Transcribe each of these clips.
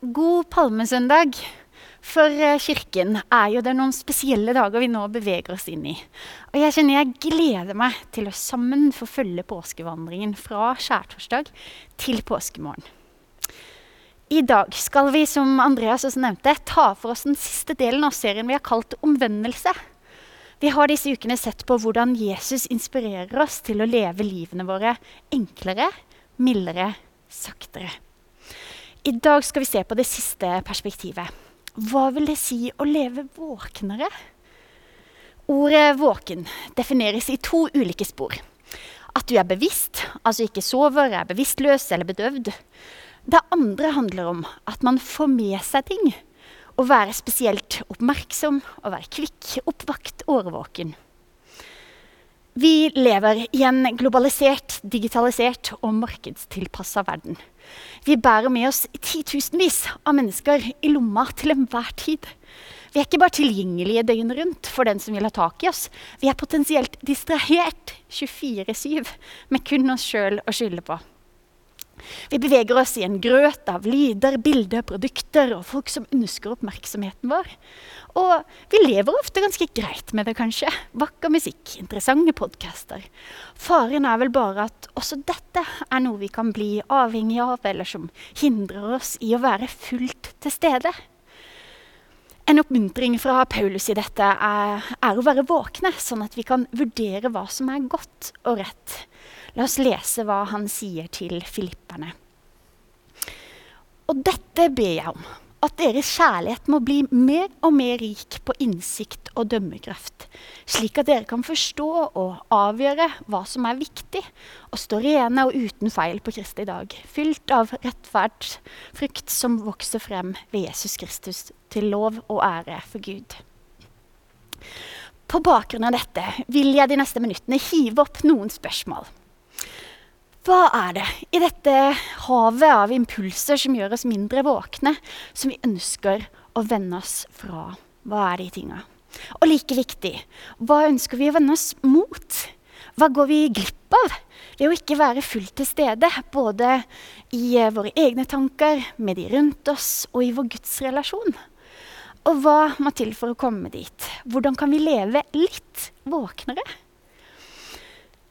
God palmesøndag for eh, kirken er jo det noen spesielle dager vi nå beveger oss inn i. Og jeg kjenner jeg gleder meg til å sammen få følge påskevandringen fra skjærtorsdag til påskemorgen. I dag skal vi, som Andreas også nevnte, ta for oss den siste delen av serien vi har kalt Omvendelse. Vi har disse ukene sett på hvordan Jesus inspirerer oss til å leve livene våre enklere, mildere, saktere. I dag skal vi se på det siste perspektivet. Hva vil det si å leve våknere? Ordet 'våken' defineres i to ulike spor. At du er bevisst, altså ikke sover, er bevisstløs eller bedøvd. Det andre handler om at man får med seg ting. Å være spesielt oppmerksom, å være kvikk, oppvakt, årvåken. Vi lever i en globalisert, digitalisert og markedstilpassa verden. Vi bærer med oss titusenvis av mennesker i lomma til enhver tid. Vi er ikke bare tilgjengelige døgnet rundt for den som vil ha tak i oss. Vi er potensielt distrahert 24-7 med kun oss sjøl å skylde på. Vi beveger oss i en grøt av lyder, bilder, produkter og folk som ønsker oppmerksomheten vår. Og vi lever ofte ganske greit med det, kanskje. Vakker musikk, interessante podcaster. Faren er vel bare at også dette er noe vi kan bli avhengig av, eller som hindrer oss i å være fullt til stede. En oppmuntring fra Paulus i dette er, er, å være våkne, sånn at vi kan vurdere hva som er godt og rett. La oss lese hva han sier til filipperne. Og dette ber jeg om, at deres kjærlighet må bli mer og mer rik på innsikt og dømmekraft, slik at dere kan forstå og avgjøre hva som er viktig, og stå rene og uten feil på Kristi dag, fylt av rettferd, frykt som vokser frem ved Jesus Kristus, til lov og ære for Gud. På bakgrunn av dette vil jeg de neste minuttene hive opp noen spørsmål. Hva er det i dette havet av impulser som gjør oss mindre våkne, som vi ønsker å vende oss fra? Hva er de tinga? Og like viktig, hva ønsker vi å vende oss mot? Hva går vi glipp av ved å ikke være fullt til stede, både i eh, våre egne tanker, med de rundt oss og i vår gudsrelasjon? Og hva må til for å komme dit? Hvordan kan vi leve litt våknere?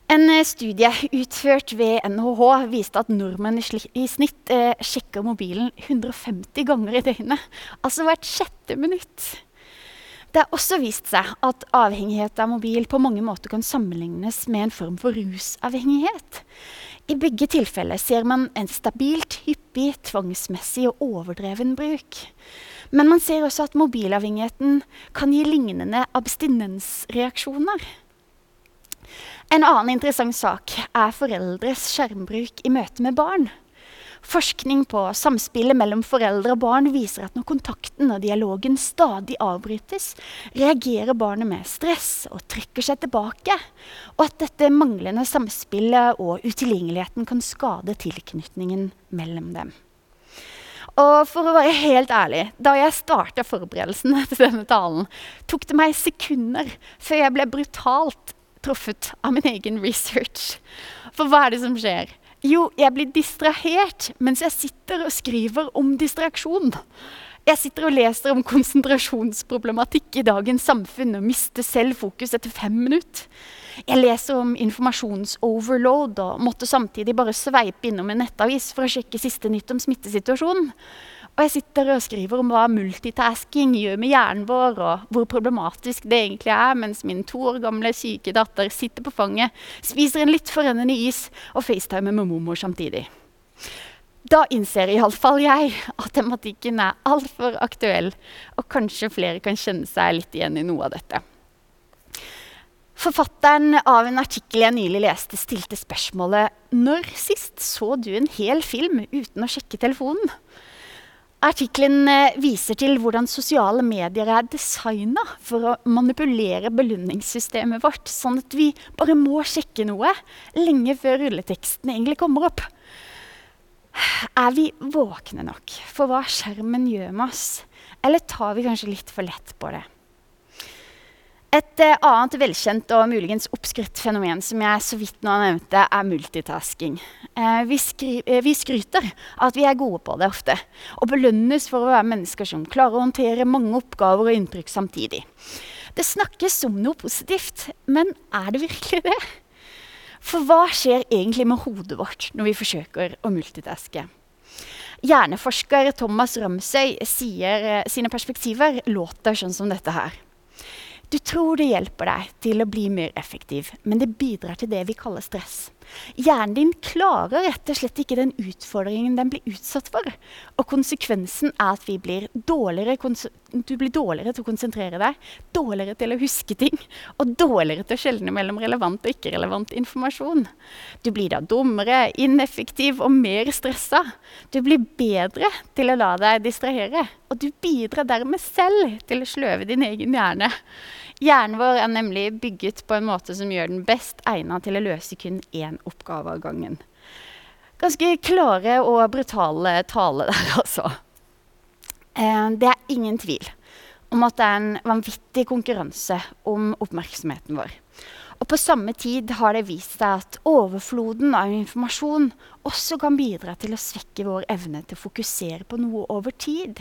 En eh, studie utført ved NHH viste at nordmenn i snitt eh, sjekker mobilen 150 ganger i døgnet. Altså hvert sjette minutt. Det har også vist seg at avhengighet av mobil på mange måter kan sammenlignes med en form for rusavhengighet. I begge tilfeller ser man en stabilt, hyppig, tvangsmessig og overdreven bruk. Men man ser også at mobilavhengigheten kan gi lignende abstinensreaksjoner. En annen interessant sak er foreldres skjermbruk i møte med barn. Forskning på samspillet mellom foreldre og barn viser at når kontakten og dialogen stadig avbrytes, reagerer barnet med stress og trekker seg tilbake, og at dette manglende samspillet og utilgjengeligheten kan skade tilknytningen mellom dem. Og for å være helt ærlig, da jeg starta forberedelsene til denne talen, tok det meg sekunder før jeg ble brutalt truffet av min egen research. For hva er det som skjer? Jo, jeg blir distrahert mens jeg sitter og skriver om distraksjon. Jeg sitter og leser om konsentrasjonsproblematikk i dagens samfunn og mister selv fokus etter fem minutter. Jeg leser om informasjonsoverload og måtte samtidig bare sveipe innom en nettavis for å sjekke siste nytt om smittesituasjonen. Og jeg sitter og skriver om hva multitasking gjør med hjernen vår, og hvor problematisk det egentlig er, mens min to år gamle syke datter sitter på fanget, spiser en litt forrennende is og facetimer med mormor samtidig. Da innser iallfall jeg at tematikken er altfor aktuell, og kanskje flere kan kjenne seg litt igjen i noe av dette. Forfatteren av en artikkel jeg nylig leste, stilte spørsmålet når sist så du en hel film uten å sjekke telefonen? Artikkelen eh, viser til hvordan sosiale medier er designa for å manipulere belønningssystemet vårt, sånn at vi bare må sjekke noe lenge før rulleteksten egentlig kommer opp. Er vi våkne nok for hva skjermen gjør med oss, eller tar vi kanskje litt for lett på det? Et uh, annet velkjent og muligens oppskrytt fenomen som jeg så vidt nå nevnte, er multitasking. Uh, vi, uh, vi, skryter at vi er gode på det ofte, og belønnes for å være mennesker som klarer å håndtere mange oppgaver og inntrykk samtidig. Det snakkes som noe positivt, men er det virkelig det? For hva skjer egentlig med hodet vårt når vi forsøker å multitaske? Hjerneforsker Thomas Ramsøy sier sine perspektiver låter sånn som dette her. Du tror det hjelper deg til å bli mer effektiv, men det bidrar til det vi kaller stress. Hjernen din klarer rett og slett ikke den utfordringen den blir utsatt for. Og konsekvensen er at blir du blir dårligere til å konsentrere deg, dårligere til å huske ting, og dårligere til å skjelne mellom relevant og ikke-relevant informasjon. Du blir da dummere, ineffektiv og mer stressa. Du blir bedre til å la deg distrahere, og du bidrar dermed selv til å sløve din egen hjerne. Hjernen vår er nemlig bygget på en måte som gjør den best egnet til å løse kun én oppgave av gangen. Ganske klare og brutale tale der, altså. Eh, det er ingen tvil om at det er en vanvittig konkurranse om oppmerksomheten vår. Og på samme tid har det vist seg at overfloden av informasjon også kan bidra til å svekke vår evne til å fokusere på noe over tid.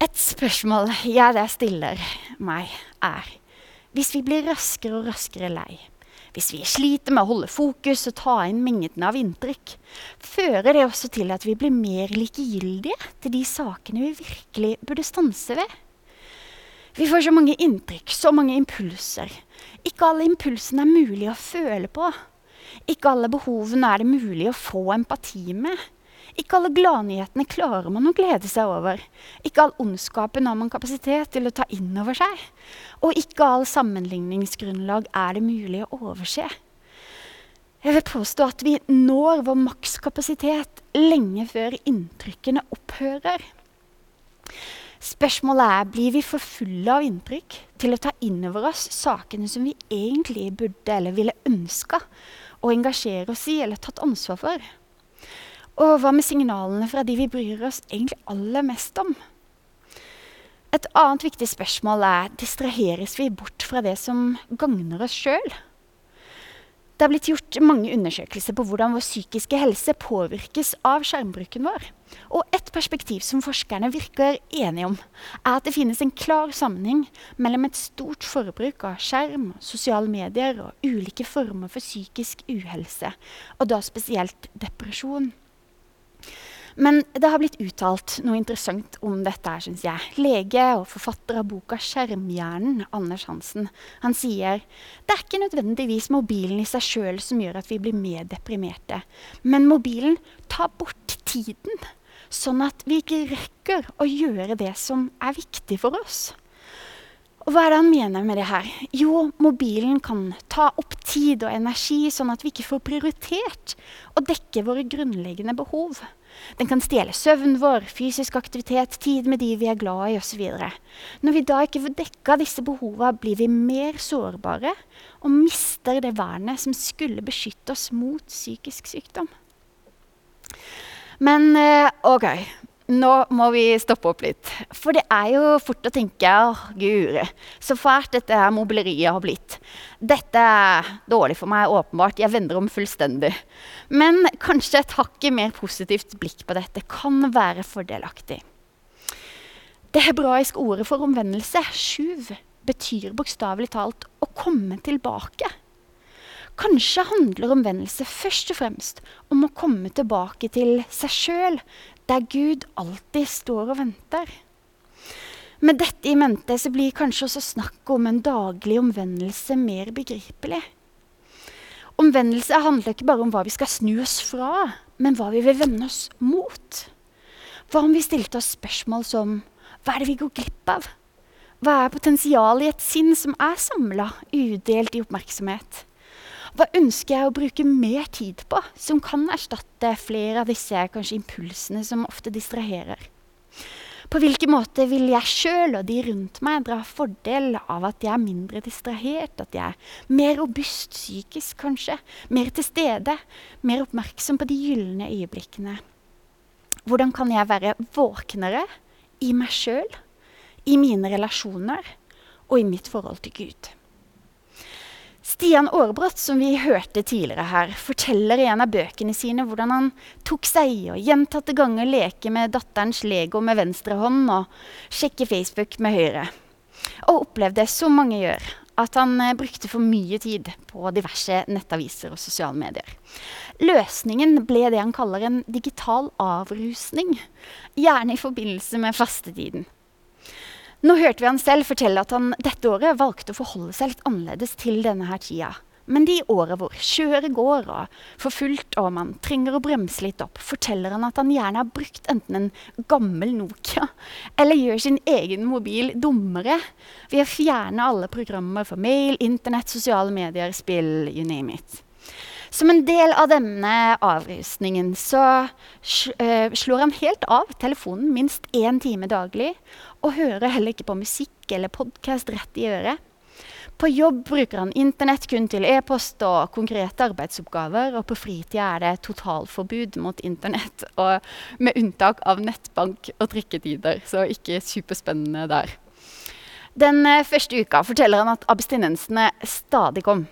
Et spørsmål jeg der stiller meg, er hvis vi blir raskere og raskere lei, hvis vi sliter med å holde fokus og ta inn mengden av inntrykk, fører det også til at vi blir mer likegyldige til de sakene vi virkelig burde stanse ved? Vi får så mange inntrykk, så mange impulser. Ikke alle impulsene er mulig å føle på. Ikke alle behovene er det mulig å få empati med. Ikke alle gladnyhetene klarer man å glede seg over. Ikke all ondskapen har man kapasitet til å ta inn over seg. Og ikke all sammenligningsgrunnlag er det mulig å overse. Jeg vil påstå at vi når vår makskapasitet lenge før inntrykkene opphører. Spørsmålet er blir vi for fulle av inntrykk til å ta inn over oss sakene som vi egentlig burde eller ville ønska å engasjere oss i eller tatt ansvar for. Og hva med signalene fra de vi bryr oss egentlig aller mest om? Et annet viktig spørsmål er distraheres vi bort fra det som gagner oss sjøl? Det er blitt gjort mange undersøkelser på hvordan vår psykiske helse påvirkes av skjermbruken vår. Og et perspektiv som forskerne virker enige om, er at det finnes en klar sammenheng mellom et stort forbruk av skjerm, sosiale medier og ulike former for psykisk uhelse, og da spesielt depresjon. Men det har blitt uttalt noe interessant om dette, syns jeg. Lege og forfatter av boka 'Skjermhjernen', Anders Hansen, han sier det er ikke nødvendigvis mobilen i seg sjøl som gjør at vi blir mer deprimerte. Men mobilen tar bort tiden, sånn at vi ikke rekker å gjøre det som er viktig for oss. Og hva er det han mener med det her? Jo, mobilen kan ta opp tid og energi, sånn at vi ikke får prioritert å dekke våre grunnleggende behov. Den kan stjele søvnen vår, fysisk aktivitet, tid med de vi er glad i osv. Når vi da ikke får dekka disse behovene, blir vi mer sårbare og mister det vernet som skulle beskytte oss mot psykisk sykdom. Men eh, OK, nå må vi stoppe opp litt. For det er jo fort å tenke åh, guri, så fælt dette her mobileriet har blitt. Dette er dårlig for meg, åpenbart. Jeg vender om fullstendig. Men kanskje et hakket mer positivt blikk på dette kan være fordelaktig. Det hebraiske ordet for omvendelse, sjuv, betyr bokstavelig talt å komme tilbake. Kanskje handler omvendelse først og fremst om å komme tilbake til seg sjøl, der Gud alltid står og venter. Med dette i mente så blir kanskje også snakket om en daglig omvendelse mer begripelig. Omvendelse handler ikke bare om hva vi skal snu oss fra, men hva vi vil vende oss mot. Hva om vi stilte oss spørsmål som hva er det vi går glipp av? Hva er potensialet i et sinn som er samla, udelt i oppmerksomhet? Hva ønsker jeg å bruke mer tid på, som kan erstatte flere av disse kanskje impulsene som ofte distraherer? På hvilken måte vil jeg sjøl og de rundt meg dra fordel av at jeg er mindre distrahert, at jeg er mer robust psykisk, kanskje, mer til stede, mer oppmerksom på de gylne øyeblikkene? Hvordan kan jeg være våknere i meg sjøl, i mine relasjoner, og i mitt forhold til Gud. Stian Aarbrot, som vi hørte tidligere her, forteller i en av bøkene sine hvordan han tok seg i å gjentatte ganger leke med datterens Lego med venstre hånd og sjekke Facebook med høyre. Og opplevde, som mange gjør, at han eh, brukte for mye tid på diverse nettaviser og sosiale medier. Løsningen ble det han kaller en digital avrusning, gjerne i forbindelse med fastetiden. Nå hørte vi han selv fortelle at han dette året valgte å forholde seg litt annerledes til denne her tida. Men de åra hvor kjøret går og for fullt og man trenger å bremse litt opp, forteller han at han gjerne har brukt enten en gammel Nokia eller gjør sin egen mobil dummere ved å fjerne alle programmer for mail, internett, sosiale medier, spill, you name it. Som en del av denne avrusningen så uh, slår han helt av telefonen minst én time daglig, og hører heller ikke på musikk eller podkast rett i øret. På jobb bruker han internett kun til e-post og konkrete arbeidsoppgaver, og på fritida er det totalforbud mot internett, med unntak av nettbank og trikketider, så ikke superspennende der. Den eh, første uka forteller han at abstinensene stadig kom.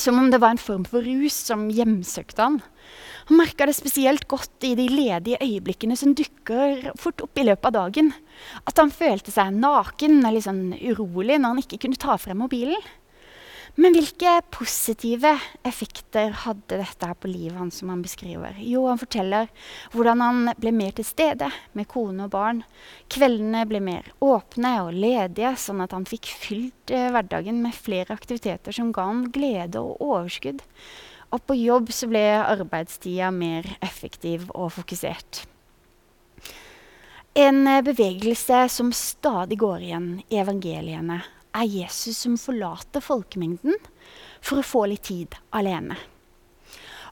Som om det var en form for rus som hjemsøkte han. Han merka det spesielt godt i de ledige øyeblikkene som dukker fort opp i løpet av dagen. At han følte seg naken eller sånn urolig når han ikke kunne ta frem mobilen. Men hvilke positive effekter hadde dette på livet hans? som Han beskriver? Jo, han forteller hvordan han ble mer til stede med kone og barn. Kveldene ble mer åpne og ledige, sånn at han fikk fylt eh, hverdagen med flere aktiviteter som ga han glede og overskudd. Og på jobb så ble arbeidstida mer effektiv og fokusert. En eh, bevegelse som stadig går igjen i evangeliene, er Jesus som forlater folkemengden for å få litt tid alene.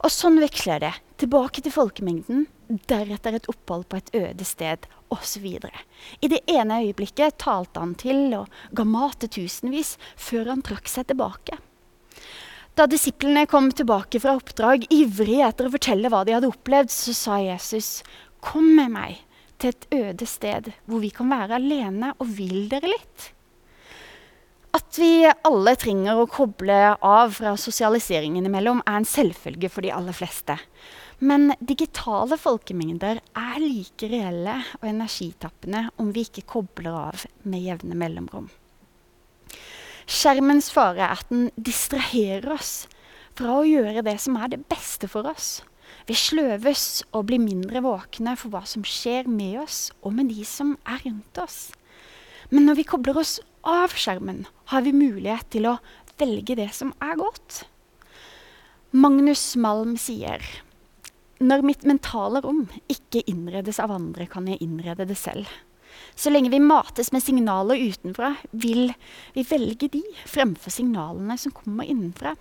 Og sånn veksler det. Tilbake til folkemengden, deretter et opphold på et øde sted osv. I det ene øyeblikket talte han til og ga mat til tusenvis, før han trakk seg tilbake. Da disiplene kom tilbake fra oppdrag, ivrige etter å fortelle hva de hadde opplevd, så sa Jesus, 'Kom med meg til et øde sted hvor vi kan være alene, og vil dere litt?' At vi alle trenger å koble av fra sosialiseringen imellom, er en selvfølge for de aller fleste. Men digitale folkemengder er like reelle og energitappende om vi ikke kobler av med jevne mellomrom. Skjermens fare er at den distraherer oss fra å gjøre det som er det beste for oss. Vi sløves og blir mindre våkne for hva som skjer med oss og med de som er rundt oss. Men når vi kobler oss av skjermen, har vi mulighet til å velge det som er godt. Magnus Malm sier når mitt mentale rom ikke innredes av andre, kan jeg innrede det selv. Så lenge vi mates med signaler utenfra, vil vi velge de fremfor signalene som kommer innenfra.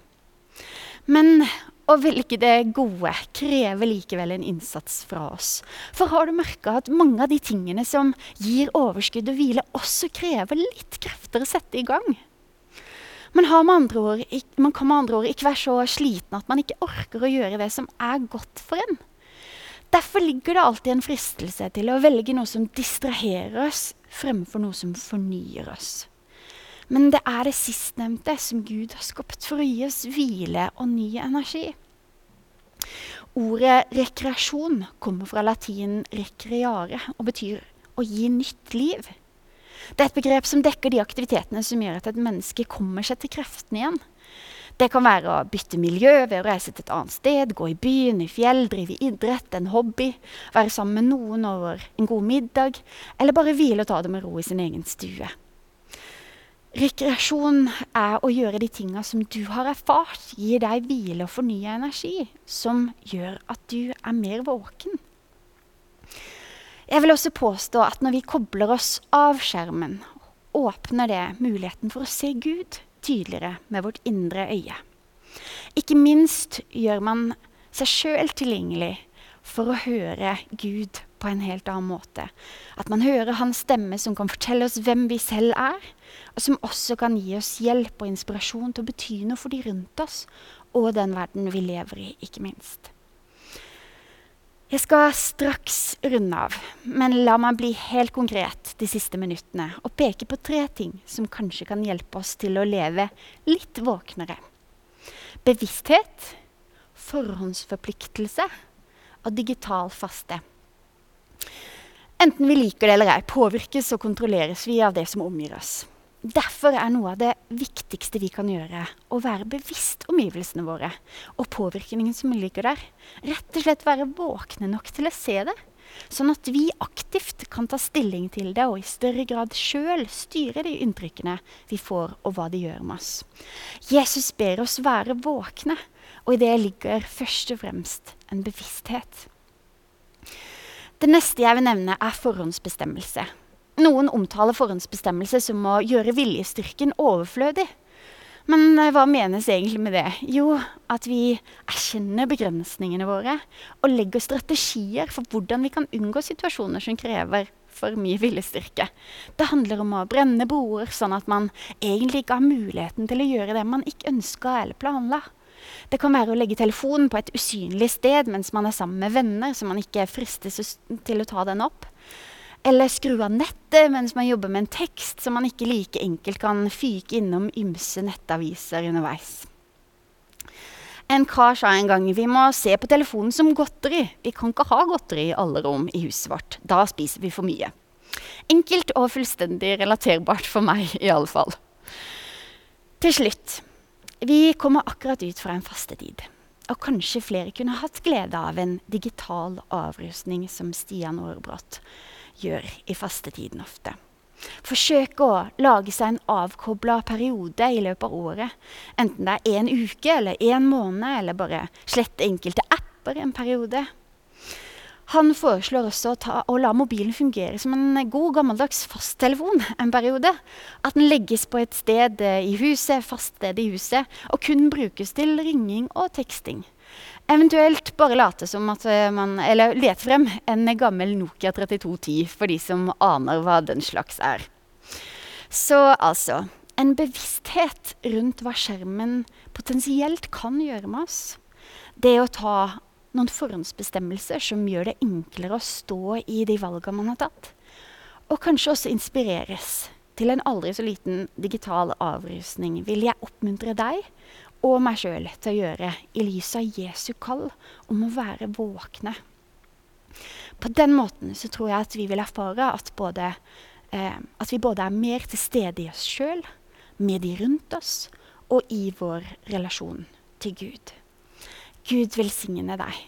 Men å velge det gode krever likevel en innsats fra oss. For har du merka at mange av de tingene som gir overskudd og hvile, også krever litt krefter å sette i gang? Man, ord, man, kan med andre ord ikke være så sliten at man ikke orker å gjøre det som er godt for en. Derfor ligger det alltid en fristelse til å velge noe som distraherer oss, fremfor noe som fornyer oss. Men det er det sistnevnte som Gud har skapt for å gi oss hvile og ny energi. Ordet rekreasjon kommer fra latin 'recreare' og betyr å gi nytt liv. Det er et begrep som dekker de aktivitetene som gjør at et menneske kommer seg til kreftene igjen. Det kan være å bytte miljø ved å reise til et annet sted, gå i byen, i fjell, drive idrett, en hobby, være sammen med noen over en god middag, eller bare hvile og ta det med ro i sin egen stue. Rekreasjon er å gjøre de tinga som du har erfart, gir deg hvile og fornya energi, som gjør at du er mer våken. Jeg vil også påstå at når vi kobler oss av skjermen, åpner det muligheten for å se Gud tydeligere med vårt indre øye. Ikke minst gjør man seg sjøl tilgjengelig for å høre Gud på en helt annen måte. At man hører hans stemme som kan fortelle oss hvem vi selv er, og som også kan gi oss hjelp og inspirasjon til å bety noe for de rundt oss, og den verden vi lever i, ikke minst. Jeg skal straks runde av, men la meg bli helt konkret de siste minuttene og peke på tre ting som kanskje kan hjelpe oss til å leve litt våknere. Bevissthet, forhåndsforpliktelse og digital faste. Enten vi liker det eller ei, påvirkes og kontrolleres vi av det som omgir oss. Derfor er noe av det viktigste vi kan gjøre, å være bevisst omgivelsene våre og påvirkningen som ligger der. Rett og slett være våkne nok til å se det, sånn at vi aktivt kan ta stilling til det og i større grad sjøl styre de inntrykkene vi får, og hva de gjør med oss. Jesus ber oss være våkne, og i det ligger først og fremst en bevissthet. Det neste jeg vil nevne, er forhåndsbestemmelse. Noen omtaler forhåndsbestemmelse som å gjøre viljestyrken overflødig. Men eh, hva menes egentlig med det? Jo, at vi erkjenner begrensningene våre og legger strategier for hvordan vi kan unngå situasjoner som krever for mye viljestyrke. Det handler om å brenne broer, sånn at man egentlig ikke har muligheten til å gjøre det man ikke ønska eller planla. Det kan være å legge telefonen på et usynlig sted mens man er sammen med venner, så man ikke fristes til å ta den opp. Eller skru av nettet mens man jobber med en tekst, som man ikke like enkelt kan fyke innom ymse nettaviser underveis. En kar sa en gang vi må se på telefonen som godteri. Vi kan ikke ha godteri i alle rom i huset vårt. Da spiser vi for mye. Enkelt og fullstendig relaterbart for meg, i alle fall. Til slutt. Vi kommer akkurat ut fra en fastetid. Og kanskje flere kunne hatt glede av en digital avrustning som Stian Aarbrot gjør i fastetiden ofte. Forsøk å lage seg en avkobla periode i løpet av året. Enten det er én uke eller én måned, eller bare slette enkelte apper en periode. Han foreslår også å, ta, å, la mobilen fungere som en god, gammeldags fasttelefon en periode. At den legges på et sted i huset, fast sted i huset, og kun brukes til ringing og teksting. Eventuelt bare late som at eh, man Eller let frem en gammel Nokia 3210 for de som aner hva den slags er. Så altså En bevissthet rundt hva skjermen potensielt kan gjøre med oss. Det å ta noen forhåndsbestemmelser som gjør det enklere å stå i de valgene man har tatt. Og kanskje også inspireres til en aldri så liten digital avrusning, vil jeg oppmuntre deg og meg sjøl til å gjøre i lys av Jesu kall om å være våkne. På den måten så tror jeg at vi vil erfare at, både, eh, at vi både er mer til stede i oss sjøl, med de rundt oss, og i vår relasjon til Gud. Gud velsigne deg.